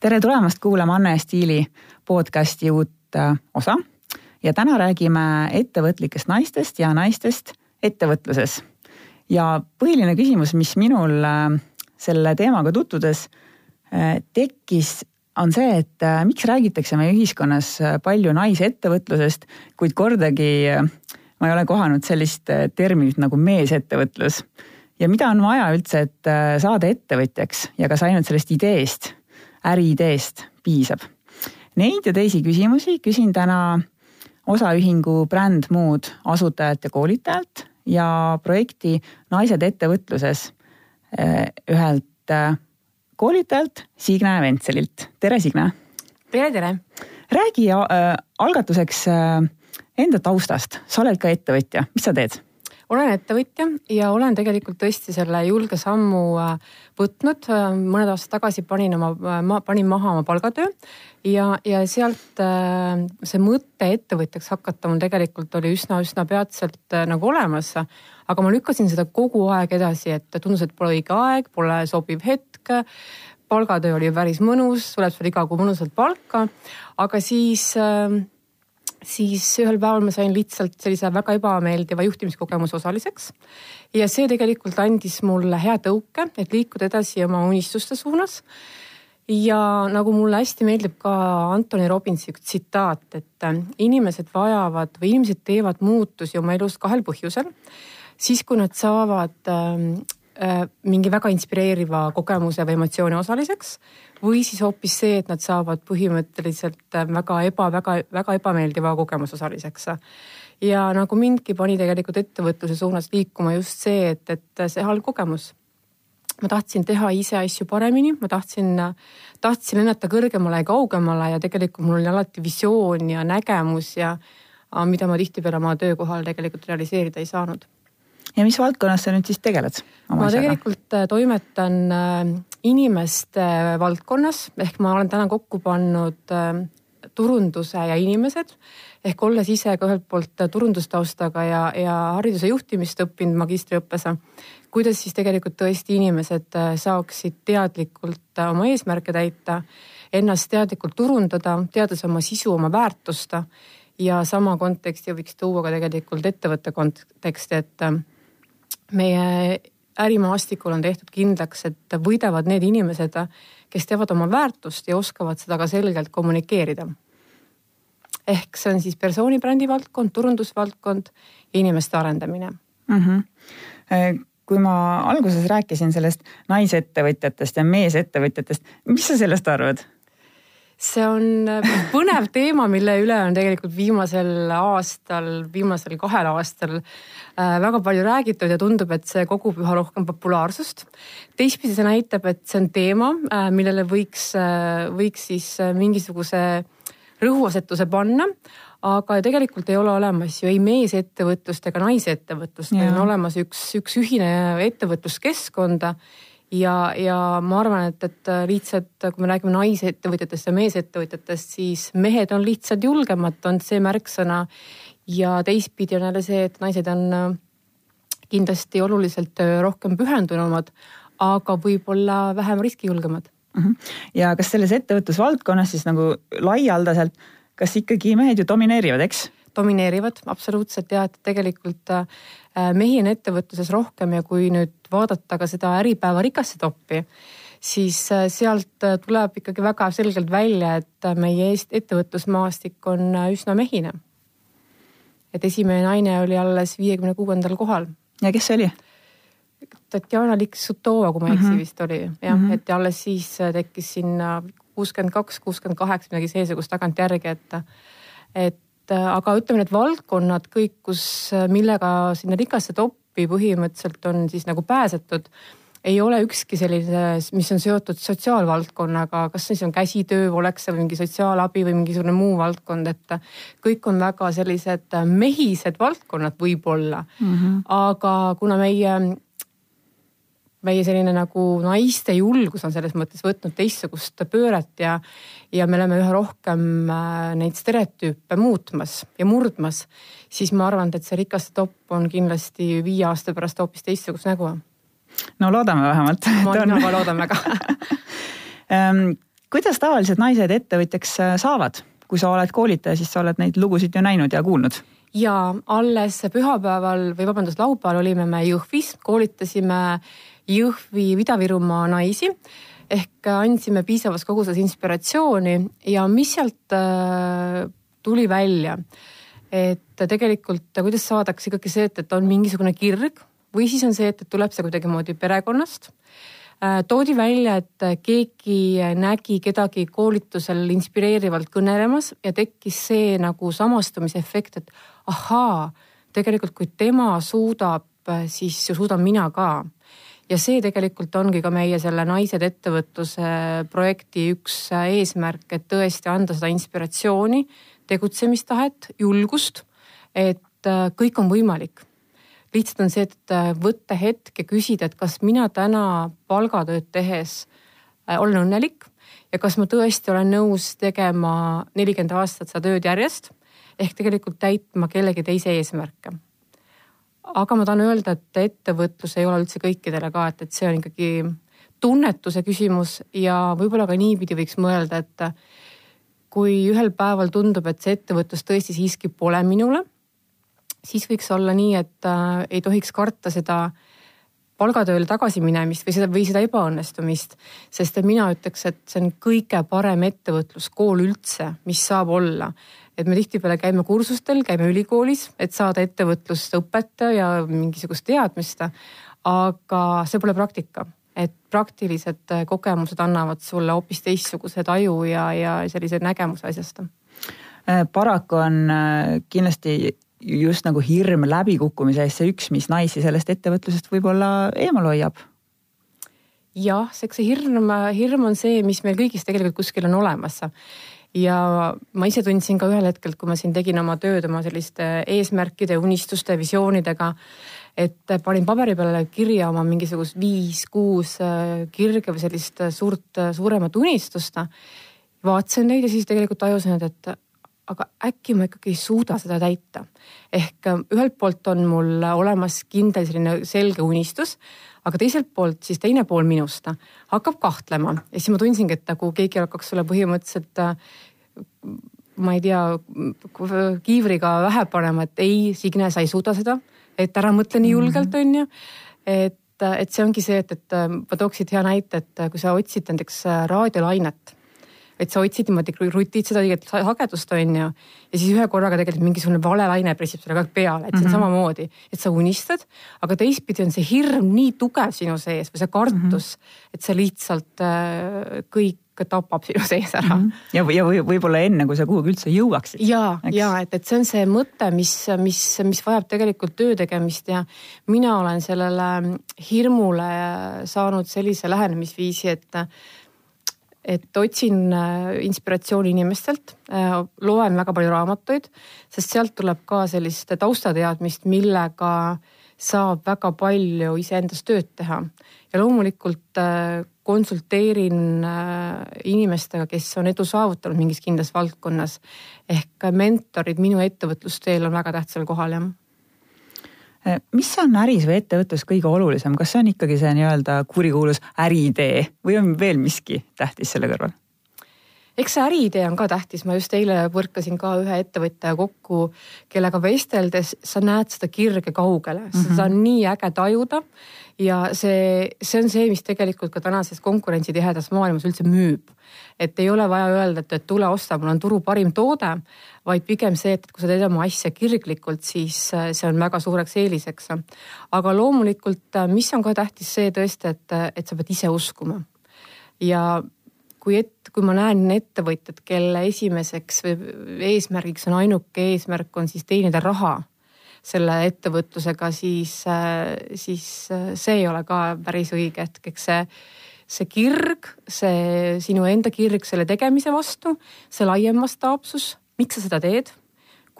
tere tulemast kuulama Anne Stiili podcasti uut äh, osa ja täna räägime ettevõtlikest naistest ja naistest ettevõtluses. ja põhiline küsimus, mis minul äh, selle teemaga tutvudes äh, tekkis, on see, et miks räägitakse meie ühiskonnas palju naisettevõtlusest, kuid kordagi ma ei ole kohanud sellist terminit nagu meesettevõtlus. ja mida on vaja üldse, et saada ettevõtjaks ja kas ainult sellest ideest äriideest piisab? Neid ja teisi küsimusi küsin täna osaühingu Brand Mood asutajalt ja koolitajalt ja projekti Naised ettevõtluses eh, ühelt eh, koolitajalt Signe Ventselilt. tere, Signe. tere, tere. räägi äh, algatuseks enda taustast, sa oled ka ettevõtja, mis sa teed? Olen ettevõtja ja olen tegelikult tõesti selle julge sammu äh, võtnud. Äh, mõned aastad tagasi panin oma, äh, ma panin maha oma palgatöö ja, ja sealt see mõte ettevõtjaks hakata mul tegelikult oli üsna-üsna peatselt nagu olemas. aga ma lükkasin seda kogu aeg edasi, et tundus, et pole õige aeg, pole sobiv hetk palgatöö oli päris mõnus, tuleb sulle iga kuu mõnusalt palka, aga siis äh, siis ühel päeval ma sain lihtsalt sellise väga ebameeldiva juhtimiskogemuse osaliseks. ja see tegelikult andis mulle hea tõuke, et liikuda edasi oma unistuste suunas. ja nagu mulle hästi meeldib ka Anthony Robbinsi üks tsitaat, et äh, inimesed vajavad või inimesed teevad muutusi oma elus kahel põhjusel. siis, kui nad saavad äh, mingi väga inspireeriva kogemuse või emotsiooni osaliseks või siis hoopis see, et nad saavad põhimõtteliselt äh, väga eba, väga, väga ebameeldiva kogemuse osaliseks. ja nagu mindki pani tegelikult ettevõtluse suunas liikuma just see, et, et see halb kogemus. ma tahtsin teha ise asju paremini, ma tahtsin, tahtsin lennata kõrgemale ja kaugemale ja tegelikult mul oli alati visioon ja nägemus ja mida ma tihtipeale oma töökohal tegelikult realiseerida ei saanud ja mis valdkonnas sa nüüd siis tegeled? ma isaga? tegelikult äh, toimetan äh, inimeste valdkonnas ehk ma olen täna kokku pannud äh, turunduse ja inimesed ehk olles ise ka ühelt poolt turundustaustaga ja, ja hariduse juhtimist õppinud magistriõppes. kuidas siis tegelikult tõesti inimesed saaksid teadlikult oma eesmärke täita, ennast teadlikult turundada, teades oma sisu, oma väärtust ja sama konteksti võiks tuua ka tegelikult ettevõtte konteksti, et meie ärimaastikul on tehtud kindlaks, et võidavad need inimesed, kes teavad oma väärtust ja oskavad seda ka selgelt kommunikeerida. ehk see on siis persoonibrändi valdkond, turundusvaldkond ja inimeste arendamine mm. -hmm. kui ma alguses rääkisin sellest naisettevõtjatest ja meesettevõtjatest, mis sa sellest arvad? See on põnev teema, mille üle on tegelikult viimasel aastal, viimasel kahel aastal Äh, väga palju räägitud ja tundub, et see kogub üha rohkem populaarsust. teistpidi see näitab, et see on teema, äh, millele võiks, äh, võiks siis mingisuguse rõhuasetuse panna aga tegelikult ei ole olemas ju ei meesettevõtlust ega naisettevõtlust, meil on olemas üks, üks ühine ettevõtluskeskkond ja, ja ma arvan, et, et lihtsalt kui me räägime naisettevõtjatest ja meesettevõtjatest, siis mehed on lihtsalt julgemad, on see märksõna ja teistpidi on jälle see, et naised on äh, kindlasti oluliselt äh, rohkem pühendunumad, aga võib-olla vähem riskijulgemad mm. -hmm. ja kas selles ettevõtlusvaldkonnas siis nagu laialdaselt, kas ikkagi mehed ju domineerivad, eks? Domineerivad absoluutselt ja et tegelikult äh, mehi on ettevõtluses rohkem ja kui nüüd vaadata ka seda Äripäeva rikasse toppi, siis sealt tuleb ikkagi väga selgelt välja, et meie ettevõtlusmaastik on üsna mehine et esimene naine oli alles viiekümne kuuendal kohal. ja kes see oli? Tatjana Liksutova, kui ma ei eksi mm -hmm. vist oli jah mm, -hmm. et alles siis äh, tekkis sinna kuuskümmend kaks, kuuskümmend kaheksa, midagi seesugust tagantjärgi, et, et äh, aga ütleme, need valdkonnad kõik, kus, äh, millega sinna rikasse toppi põhimõtteliselt on siis nagu pääsetud ei ole ükski selline, mis on seotud sotsiaalvaldkonnaga, kas siis on käsitöö, oleks see mingi sotsiaalabi või mingisugune muu valdkond, et kõik on väga sellised mehised valdkonnad võib-olla mm. -hmm. aga kuna meie, meie selline nagu naiste julgus on selles mõttes võtnud teistsugust pööret ja, ja me oleme üha rohkem äh, neid stereotüüpe muutmas ja murdmas, siis ma arvan, et see rikaste topp on kindlasti viie aasta pärast hoopis teistsugust nägu no loodame vähemalt. ma, mina ka loodan väga kuidas tavaliselt naised ettevõtjaks saavad? kui sa oled koolitaja, siis sa oled neid lugusid ju näinud ja kuulnud ja alles pühapäeval või vabandust, laupäeval olime me Jõhvis, koolitasime Jõhvi Ida-Virumaa naisi. Ehk andsime piisavas koguses inspiratsiooni. Ja mis sealt äh, tuli välja, et tegelikult kuidas saadakse ikkagi see, et, et on mingisugune kirg või siis on see, et, et tuleb see kuidagimoodi perekonnast toodi välja, et keegi nägi kedagi koolitusel inspireerivalt kõnelemas ja tekkis see nagu samastumisefekt, et ahaa, tegelikult kui tema suudab, siis ju suudan mina ka ja see tegelikult ongi ka meie selle Naised ettevõtluse projekti üks eesmärk, et tõesti anda seda inspiratsiooni, tegutsemistahet, julgust, et äh, kõik on võimalik. Lihtsalt on see, et äh, võtta hetk ja küsida, et kas mina täna palgatööd tehes äh, olen õnnelik ja kas ma tõesti olen nõus tegema nelikümmend aastat seda tööd järjest ehk tegelikult täitma kellegi teise eesmärke. Aga ma tahan öelda, et ettevõtlus ei ole üldse kõikidele ka, et, et see on ikkagi tunnetuse küsimus ja võib-olla ka niipidi võiks mõelda, et kui ühel päeval tundub, et see ettevõtlus tõesti siiski pole minule, siis võiks olla nii, et äh, ei tohiks karta seda palgatööle tagasi minemist või seda või seda ebaõnnestumist. sest et mina ütleks, et see on kõige parem ettevõtluskool üldse, mis saab olla et me tihtipeale käime kursustel, käime ülikoolis, et saada ettevõtlust õpet ja mingisugust teadmist. aga see pole praktika, et praktilised kogemused annavad sulle hoopis teistsuguse taju ja, ja sellise nägemuse asjast. Äh, paraku on äh, kindlasti just nagu hirm läbikukkumise ees see üks, mis naisi sellest ettevõtlusest võib-olla eemal hoiab jah, eks see hirm, hirm on see, mis meil kõigis tegelikult kuskil on olemas ja ma ise tundsin ka ühel hetkel, kui ma siin tegin oma tööd oma selliste eesmärkide, unistuste, visioonidega, et panin paberi peale kirja oma mingisugust viis-kuus äh, kirge või sellist suurt, suuremat unistust. vaatasin neid ja siis tegelikult tajusin, et, et aga äkki ma ikkagi ei suuda seda täita. ehk äh, ühelt poolt on mul olemas kindel selline selge unistus, aga teiselt poolt siis teine pool minust hakkab kahtlema ja siis ma tundsingi, et nagu keegi hakkaks sulle põhimõtteliselt ma ei tea, kiivriga pähe panema, et ei, Signe, sa ei suuda seda, et ära mõtle nii julgelt, mhm. on ju. et, et see ongi see, et, et ma tooksin hea näite, et kui sa otsid näiteks raadiolainet et sa otsid niimoodi, rutid seda õiget sagedust, on ju. ja siis ühe korraga tegelikult mingisugune vale laine pressib sulle ka peale, et see on mm -hmm. samamoodi, et sa unistad, aga teistpidi on see hirm nii tugev sinu sees või see kartus mm, -hmm. et sa lihtsalt äh, kõik tapab sinu sees ära mm. -hmm. ja, ja või, võib-olla enne, kui sa kuhugi üldse jõuaksid. ja, ja et, et see on see mõte, mis, mis, mis vajab tegelikult töö tegemist ja mina olen sellele hirmule saanud sellise lähenemisviisi, et et otsin äh, inspiratsiooni inimestelt, äh, loen väga palju raamatuid, sest sealt tuleb ka sellist taustateadmist, millega saab väga palju iseendas tööd teha. ja loomulikult äh, konsulteerin inimestega, kes on edu saavutanud mingis kindlas valdkonnas. ehk mentorid minu ettevõtlusteel on väga tähtsal kohal, jah mis on äris või ettevõttes kõige olulisem, kas see on ikkagi see nii-öelda kurikuulus äriidee või on veel miski tähtis selle kõrval? Eks see äriidee on ka tähtis, ma just eile põrkasin ka ühe ettevõtjaga kokku, kellega vesteldes sa näed seda kirge kaugele mm, -hmm. seda on nii äge tajuda. ja see, see on see, mis tegelikult ka tänases konkurentsitihedas maailmas üldse müüb. et ei ole vaja öelda, et, et tule osta, mul on turu parim toode, vaid pigem see, et kui sa teed oma asja kirglikult, siis äh, see on väga suureks eeliseks. aga loomulikult, äh, mis on ka tähtis, see tõesti, et, et sa pead ise uskuma ja kui et, kui ma näen ettevõtjat, kelle esimeseks eesmärgiks on ainuke eesmärk on siis teenida raha selle ettevõtlusega, siis, siis see ei ole ka päris õige, et eks see, see kirg, see sinu enda kirg selle tegemise vastu, see laiem mastaapsus, miks sa seda teed?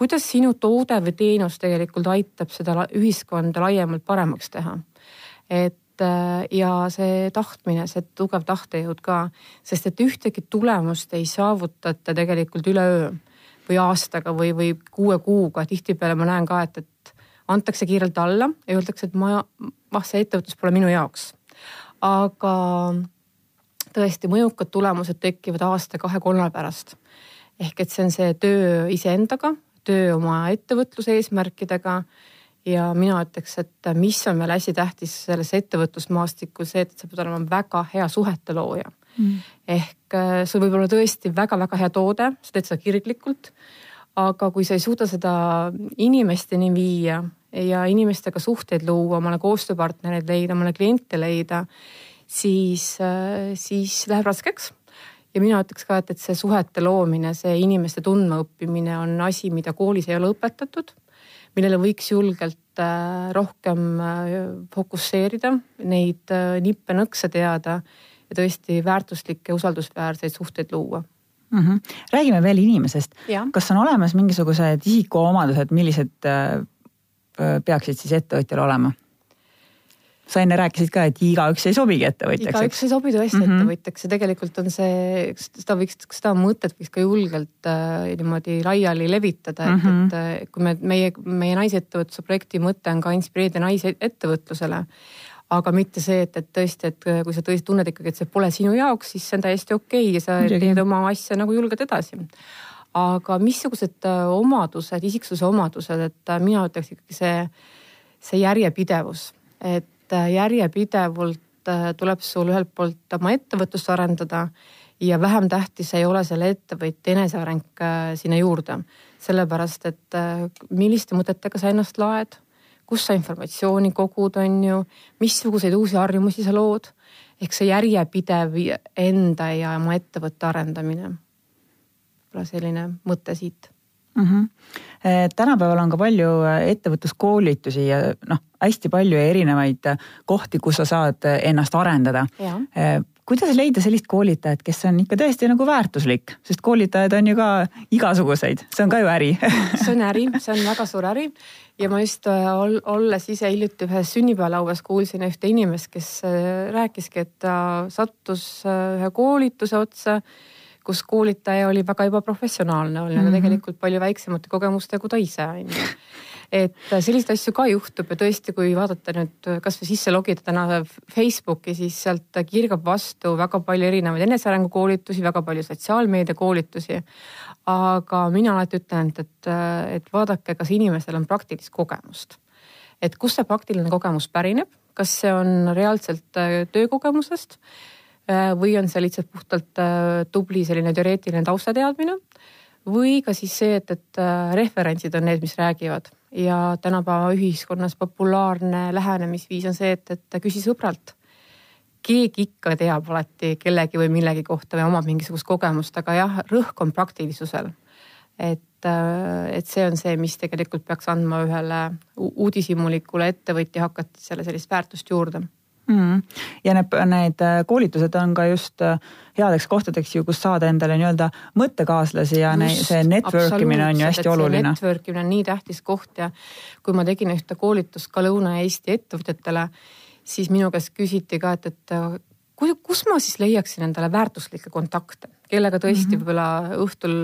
kuidas sinu toode või teenus tegelikult aitab seda ühiskonda laiemalt paremaks teha? et Äh, ja see tahtmine, see tugev tahtejõud ka, sest et ühtegi tulemust ei saavutata tegelikult üleöö või aastaga või, või kuue kuuga. tihtipeale ma näen ka, et, et antakse kiirelt alla ja öeldakse, et ma, ah see ettevõtlus pole minu jaoks. aga tõesti mõjukad tulemused tekivad aasta-kahe-kolme pärast. ehk et see on see töö iseendaga, töö oma ettevõtluse eesmärkidega ja mina ütleks, et mis on veel hästi tähtis selles ettevõtlusmaastikul, see, et sa pead olema väga hea suhete looja. Mm.. ehk äh, sul võib olla tõesti väga-väga hea toode, sa teed seda kirglikult. aga kui sa ei suuda seda inimesteni viia ja inimestega suhteid luua, omale koostööpartnereid leida, omale kliente leida, siis, äh, siis läheb raskeks. Ja mina ütleks ka, et, et see suhete loomine, see inimeste tundmaõppimine on asi, mida koolis ei ole õpetatud, millele võiks julgelt äh, rohkem äh, fokusseerida, neid nippe-nõkse teada ja tõesti väärtuslikke, usaldusväärseid suhteid luua mm. -hmm. räägime veel inimesest. kas on olemas mingisugused isikuomadused, millised peaksid siis ettevõtjal olema? Sa enne rääkisid ka, et igaüks ei sobigi ettevõtjaks. igaüks ei sobi tõesti mm -hmm. ettevõtjaks ja tegelikult on see, seda võiks, seda mõtet võiks ka julgelt äh, niimoodi laiali levitada, et mm, -hmm. et äh, kui me, meie, meie naisettevõtluse projekti mõte on ka inspireerida naisi ettevõtlusele aga mitte see, et, et tõesti, et kui sa tõesti tunned ikkagi, et see pole sinu jaoks, siis see on täiesti okei okay ja sa Midagi. teed oma asja nagu julged edasi aga missugused äh, omadused, isiksuse omadused, et äh, mina ütleks ikkagi see, see järjepidevus, et äh, järjepidevult tuleb sul ühelt poolt oma ettevõtlust arendada ja vähem tähtis ei ole selle ettevõtja eneseareng sinna juurde. sellepärast, et milliste mõtetega sa ennast laed, kus sa informatsiooni kogud, on ju, missuguseid uusi harjumusi sa lood. ehk see järjepidev enda ja oma ettevõtte arendamine võib-olla selline mõte siit mm. -hmm. tänapäeval on ka palju äh, ettevõtluskoolitusi ja noh, hästi palju erinevaid äh, kohti, kus sa saad ennast arendada. kuidas leida sellist koolitajat, kes on ikka tõesti nagu väärtuslik, sest koolitajaid on ju ka igasuguseid, see on ka ju äri see on äri, see on väga suur äri ja ma just olles ise hiljuti ühes sünnipäevalauas kuulsin ühte inimest, kes rääkiski, et ta sattus ühe koolituse otsa kus koolitaja oli väga ebaprofessionaalne olnud mm, -hmm. aga tegelikult palju väiksemate kogemustega kui ta ise on ju et selliseid asju ka juhtub ja tõesti, kui vaadata nüüd kasvõi sisse logida täna Facebooki, siis sealt kirgab vastu väga palju erinevaid enesearengu koolitusi, väga palju sotsiaalmeedia koolitusi. aga mina alati ütlen, et, et, et vaadake, kas inimesel on praktilist kogemust. et kust see praktiline kogemus pärineb, kas see on reaalselt töökogemusest Äh, või on see lihtsalt puhtalt äh, tubli selline teoreetiline taustateadmine või ka siis see, et, et äh, referentsid on need, mis räägivad ja tänapäeva ühiskonnas populaarne lähenemisviis on see, et, et küsi sõbralt. keegi ikka teab alati kellegi või millegi kohta või omab mingisugust kogemust, aga jah, rõhk on praktilisusel. et, et see on see, mis tegelikult peaks andma ühele uudishimulikule ettevõtja hakatisele sellist väärtust juurde mm.. ja need, need äh, koolitused on ka just äh, headeks kohtadeks ju, kus saada endale nii-öelda mõttekaaslasi ja just, see network imine on ju hästi oluline. Network imine on nii tähtis koht ja kui ma tegin ühte koolitust ka Lõuna-Eesti ettevõtjatele, siis minu käest küsiti ka, et, et äh, kus ma siis leiaksin endale väärtuslikke kontakte, kellega tõesti mm -hmm. võib-olla õhtul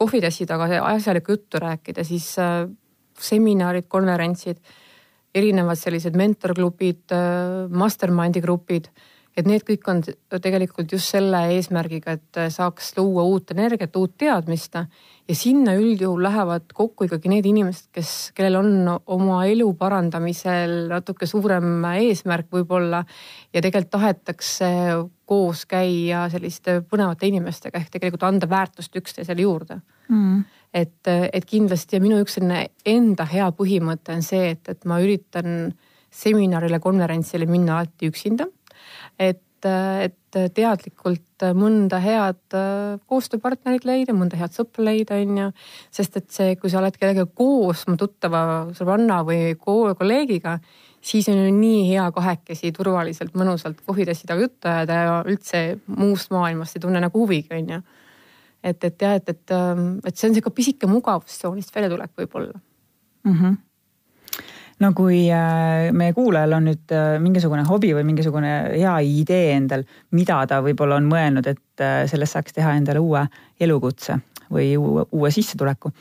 kohvitassi taga asjalikku juttu rääkida, siis seminarid, konverentsid erinevad sellised mentorklubid, äh, mastermind'i grupid. et need kõik on tegelikult just selle eesmärgiga, et saaks luua uut energiat, uut teadmist. Ja sinna üldjuhul lähevad kokku ikkagi need inimesed, kes, kellel on oma elu parandamisel natuke suurem eesmärk võib-olla. Ja tegelikult tahetakse koos käia selliste põnevate inimestega ehk tegelikult anda väärtust üksteisele juurde. Mm et, et kindlasti ja minu üks selline enda hea põhimõte on see, et, et ma üritan seminarile, konverentsile minna alati üksinda. et, et teadlikult mõnda head koostööpartnerit leida, mõnda head sõpra leida, on ju. sest et see, kui sa oled kellegagi koos oma tuttava sõbranna või kolleegiga, siis on ju nii hea kahekesi turvaliselt, mõnusalt kohvitassi taga juttu ajada ja üldse muust maailmast ei tunne nagu huvigi, on ju et, et jah, et, et, ähm, et see on sihuke pisike mugavustsoonist väljatulek võib-olla mm. -hmm no kui äh, meie kuulajal on nüüd äh, mingisugune hobi või mingisugune hea idee endal, mida ta võib-olla on mõelnud, et äh, sellest saaks teha endale uue elukutse või uue, uue sissetuleku.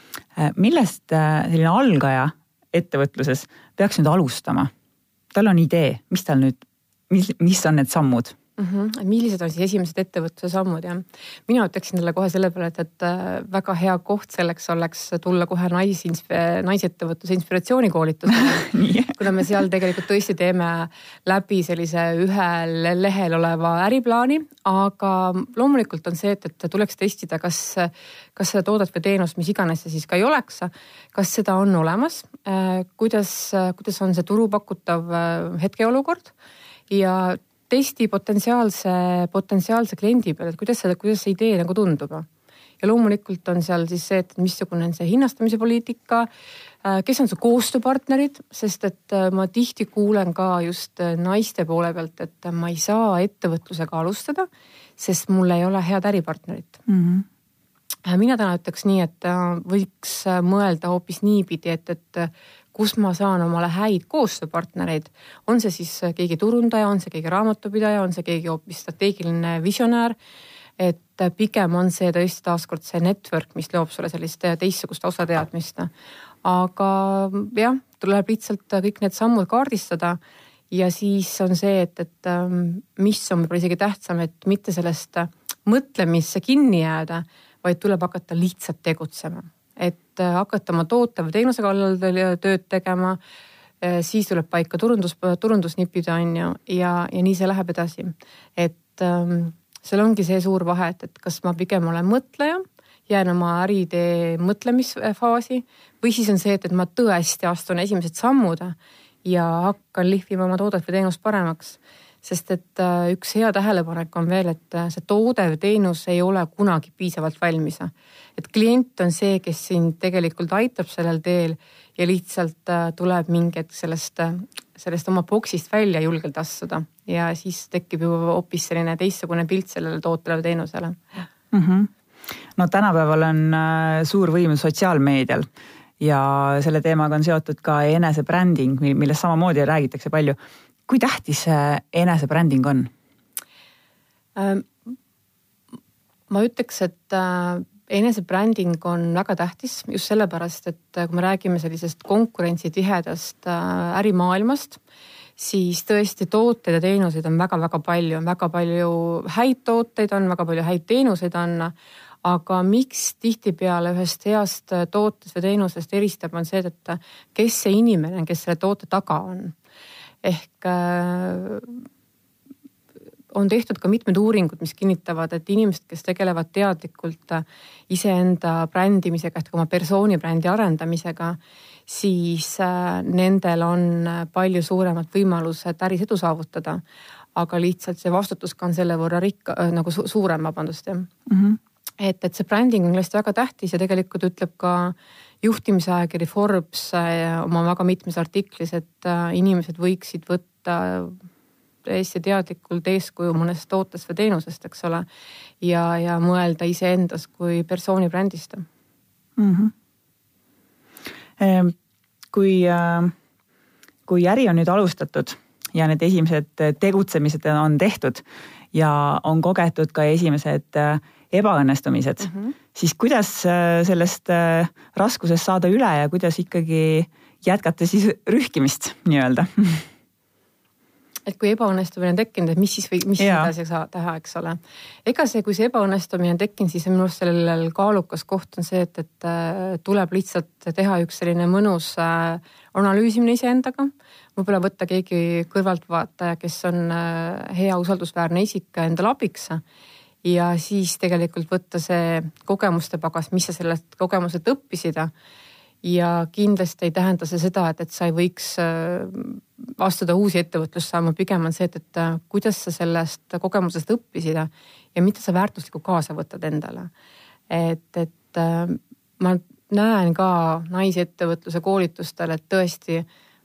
millest selline algaja ettevõtluses peaks nüüd alustama? tal on idee, mis tal nüüd, mis, mis on need sammud mm. -hmm. millised on siis esimesed ettevõtluse sammud ja mina ütleksin talle kohe selle peale, et, et äh, väga hea koht selleks oleks tulla kohe nais, naisettevõtluse inspiratsioonikoolitusele kuna me seal tegelikult tõesti teeme läbi sellise ühel lehel oleva äriplaani, aga loomulikult on see, et, et tuleks testida, kas, kas seda toodet või teenust, mis iganes see siis ka ei oleks, kas seda on olemas, äh, kuidas, kuidas on see turupakutav äh, hetkeolukord ja testi potentsiaalse, potentsiaalse kliendi peal, et kuidas see, kuidas see idee nagu tundub. ja loomulikult on seal siis see, et missugune on see hinnastamise poliitika, äh, kes on su koostööpartnerid, sest et äh, ma tihti kuulen ka just äh, naiste poole pealt, et ma ei saa ettevõtlusega alustada, sest mul ei ole head äripartnerit mm. -hmm mina täna ütleks nii, et võiks mõelda hoopis niipidi, et, et kus ma saan omale häid koostööpartnereid. on see siis keegi turundaja, on see keegi raamatupidaja, on see keegi hoopis strateegiline visionäär. et pigem on see tõesti taaskord see network, mis loob sulle sellist teistsugust osateadmist. aga jah, tuleb lihtsalt kõik need sammud kaardistada ja siis on see, et, et mis on võib-olla isegi tähtsam, et mitte sellest mõtlemisse kinni jääda, vaid tuleb hakata lihtsalt tegutsema et äh, hakata oma toote või teenuse kallal tööd tegema. Äh, siis tuleb paika turundus, turundusnipid on ju ja, ja nii see läheb edasi. et ähm, seal ongi see suur vahe, et, et kas ma pigem olen mõtleja jään oma äriidee mõtlemisfaasi või siis on see, et, et ma tõesti astun esimesed sammud ja hakkan lihvima oma toodet või teenust paremaks sest et äh, üks hea tähelepanek on veel, et äh, see toode või teenus ei ole kunagi piisavalt valmis. et klient on see, kes sind tegelikult aitab sellel teel ja lihtsalt äh, tuleb mingi hetk sellest, sellest oma boksist välja julgelt astuda ja siis tekib ju hoopis selline teistsugune pilt sellele tootele või teenusele mm. -hmm. no tänapäeval on suur võim sotsiaalmeedial ja selle teemaga on seotud ka enesebränding, millest samamoodi räägitakse palju kui tähtis see enesebränding on? Ähm, ma ütleks, et äh, enesebränding on väga tähtis just sellepärast, et äh, kui me räägime sellisest konkurentsitihedast äh, ärimaailmast, siis tõesti tooteid ja teenuseid on väga-väga palju, on väga palju häid tooteid, on väga palju häid teenuseid on. aga miks tihtipeale ühest heast tootest või teenusest eristab, on see, et kes see inimene on, kes selle toote taga on ehk äh, on tehtud ka mitmed uuringud, mis kinnitavad, et inimesed, kes tegelevad teadlikult äh, iseenda brändimisega ehk oma persooni brändi arendamisega, siis äh, nendel on palju suuremad võimalused äris edu saavutada. aga lihtsalt see vastutus ka on selle võrra rikka nagu su suurem, vabandust jah mm. -hmm. et, et see bränding on kindlasti väga tähtis ja tegelikult ütleb ka äh, juhtimisajakiri Forbes äh, oma väga mitmes artiklis, et äh, inimesed võiksid võtta täiesti teadlikult eeskuju mõnest tootest või teenusest, eks ole. ja, ja mõelda iseendas kui persooni brändist mm. -hmm. kui, äh, kui äri on nüüd alustatud ja need esimesed tegutsemised on tehtud ja on kogetud ka esimesed ebaõnnestumised mm, -hmm. Siis kuidas äh, sellest äh, raskusest saada üle ja kuidas ikkagi jätkata siis rühkimist nii-öelda? et kui ebaõnnestumine on tekkinud, et mis siis või mis ja. edasi teha, eks ole. ega see, kui see ebaõnnestumine on tekkinud, siis minu arust sellel kaalukas koht on see, et, et äh, tuleb lihtsalt teha üks selline mõnus analüüsimine iseendaga. võib-olla võtta keegi kõrvaltvaataja, kes on hea usaldusväärne isik endale abiks ja siis tegelikult võtta see kogemuste pagas, mis sa sellest kogemuselt õppisid. ja kindlasti ei tähenda see seda, et, et sa ei võiks äh, astuda uusi ettevõtlussammu, pigem on see, et, et äh, kuidas sa sellest kogemusest õppisid ja mida sa väärtuslikku kaasa võtad endale. et, et äh, ma näen ka naisettevõtluse koolitustel, et tõesti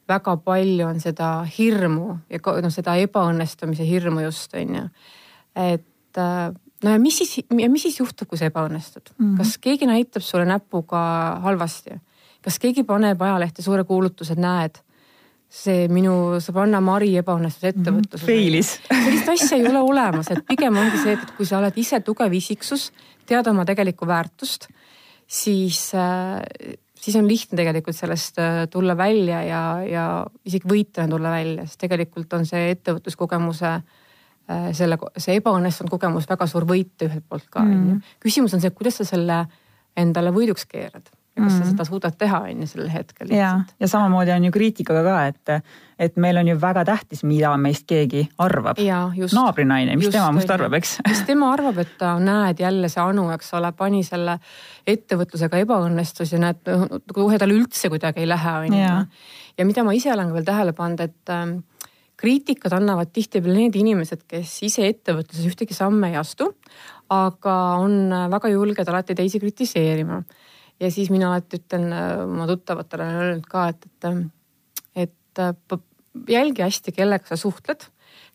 väga palju on seda hirmu ja noh, seda ebaõnnestumise hirmu just on ju. et no ja mis siis, ja mis siis juhtub, kui sa ebaõnnestud mm? -hmm. kas keegi näitab sulle näpuga halvasti? kas keegi paneb ajalehte suure kuulutuse, näed, see minu sõbranna Mari ebaõnnestus ettevõtluses mm. -hmm. Failis sellist asja ei ole olemas, et pigem ongi see, et kui sa oled ise tugev isiksus, tead oma tegelikku väärtust, siis äh, siis on lihtne tegelikult sellest äh, tulla välja ja, ja isegi võitjana tulla välja, sest tegelikult on see ettevõtluskogemuse selle, see ebaõnnestunud kogemus väga suur võit ühelt poolt ka on mm. ju. küsimus on see, kuidas sa selle endale võiduks keerad ja kas mm. sa seda suudad teha, on ju sellel hetkel. ja, ja samamoodi on ju kriitikaga ka, et, et meil on ju väga tähtis, mida meist keegi arvab. naabrinaine, mis just, tema must arvab, eks. mis tema arvab, et ta näed jälle see Anu, eks ole, pani selle ettevõtlusega ebaõnnestus ja näed, kohe tal üldse kuidagi ei lähe, on ju. ja mida ma ise olen ka veel tähele pannud, et ähm, kriitikat annavad tihtipeale need inimesed, kes ise ettevõtluses ühtegi samme ei astu, aga on väga julged alati teisi kritiseerima. Ja siis mina alati ütlen äh, oma tuttavatele olen öelnud ka, et, et, et äh, jälgi hästi, kellega sa suhtled,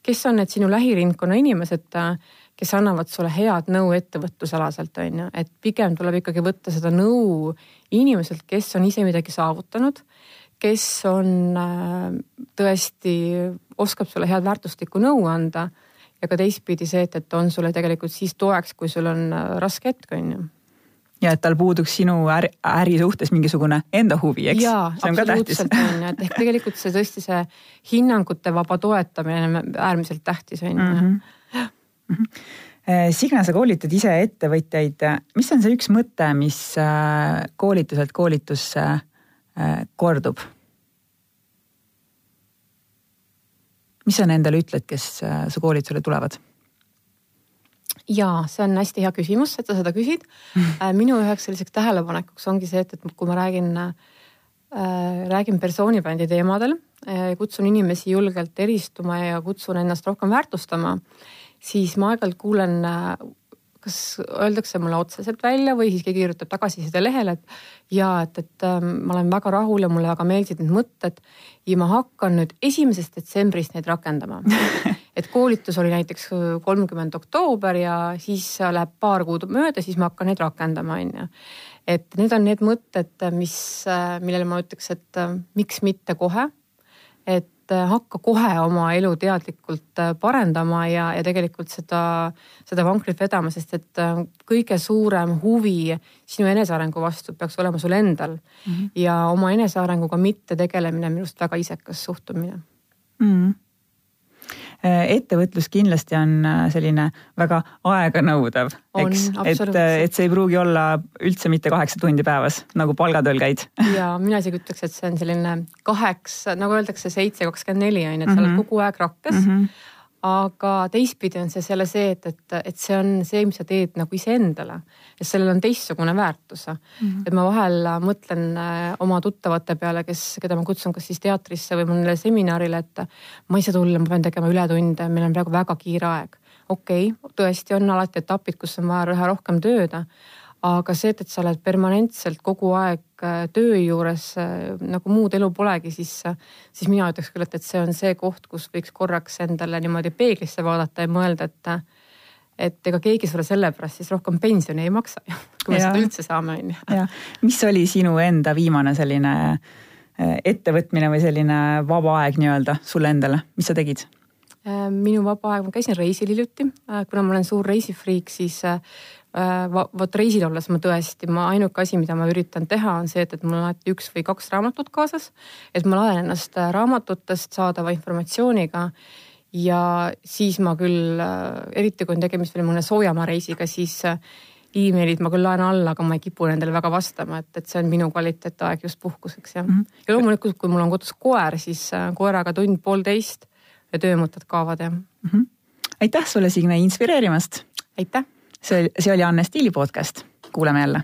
kes on need sinu lähiringkonna inimesed, äh, kes annavad sulle head nõu ettevõtlusalaselt, on ju, et pigem tuleb ikkagi võtta seda nõu inimeselt, kes on ise midagi saavutanud, kes on tõesti, oskab sulle head väärtuslikku nõu anda ja ka teistpidi see, et, et on sulle tegelikult siis toeks, kui sul on raske hetk, on ju ja et tal puuduks sinu äri, äri suhtes mingisugune enda huvi, eks? see on ka tähtis. on ju, et ehk tegelikult see tõesti see hinnangute vaba toetamine on äärmiselt tähtis on ju mm -hmm.. Signe, sa koolitad ise ettevõtjaid, mis on see üks mõte, mis äh, koolituselt koolitusse äh, kordub? Mis sa nendele ütled, kes su koolitusele tulevad? ja see on hästi hea küsimus, et sa seda küsid. Äh, minu üheks selliseks tähelepanekuks ongi see, et, et kui ma räägin äh,, räägin persoonibrändi teemadel äh,, kutsun inimesi julgelt eristuma ja kutsun ennast rohkem väärtustama, siis ma aeg-ajalt kuulen äh, kas öeldakse mulle otseselt välja või siis keegi kirjutab tagasiside lehele, et ja et, et äh, ma olen väga rahul ja mulle väga meeldisid need mõtted ja ma hakkan nüüd esimesest detsembrist neid rakendama et koolitus oli näiteks kolmkümmend oktoober ja siis läheb paar kuud mööda, siis ma hakkan neid rakendama, on ju. et need on need mõtted, mis, äh, millele ma ütleks, et äh, miks mitte kohe. et et äh, hakka kohe oma elu teadlikult äh, parendama ja, ja tegelikult seda, seda vankrit vedama, sest et äh, kõige suurem huvi sinu enesearengu vastu peaks olema sul endal mm. -hmm. ja oma enesearenguga mitte tegelemine on minu arust väga isekas suhtumine mm. -hmm ettevõtlus kindlasti on äh, selline väga aeganõudev, eks, et, äh, et see ei pruugi olla üldse mitte kaheksa tundi päevas, nagu palgatööl käid. ja mina isegi ütleks, et see on selline kaheksa, nagu öeldakse, seitse kakskümmend neli on ju, et sa oled mhm. kogu aeg rakkes mm. -hmm aga teistpidi on see selle see, et, et, et see on see, mis sa teed nagu iseendale. et sellel on teistsugune väärtus mm. -hmm. et ma vahel mõtlen äh, oma tuttavate peale, kes, keda ma kutsun kas siis teatrisse või mõnele seminarile, et ma ei saa tulla, ma pean tegema ületunde, meil on praegu väga kiire aeg. okei okay,, tõesti on alati etapid, kus on vaja teha rohkem tööd aga see, et, sa oled permanentselt kogu aeg äh, töö juures äh, nagu muud elu polegi, siis, siis mina ütleks küll, et, et see on see koht, kus võiks korraks endale niimoodi peeglisse vaadata ja mõelda, et et ega keegi sulle sellepärast siis rohkem pensioni ei maksa ju, kui me ja. seda üldse saame, on ju. mis oli sinu enda viimane selline äh, ettevõtmine või selline vaba aeg nii-öelda sulle endale, mis sa tegid? minu vaba aeg, ma käisin reisil hiljuti, kuna ma olen suur reisifriik, siis Äh, vot reisil olles ma tõesti, ma ainuke asi, mida ma üritan teha, on see, et, et mul on alati üks või kaks raamatut kaasas. et ma laen ennast äh, raamatutest saadava informatsiooniga ja siis ma küll, äh, eriti kui on tegemist veel mõne soojamaa reisiga, siis emailid ma küll laen alla, aga ma ei kipu nendele väga vastama, et, et see on minu kvaliteetaeg just puhkuseks jah mm. -hmm. ja loomulikult, kui mul on kodus koer, siis koeraga tund-poolteist ja töömõtted kaovad jah mm. -hmm. aitäh sulle, Signe, inspireerimast. aitäh see, see oli Anne Stiili podcast, kuuleme jälle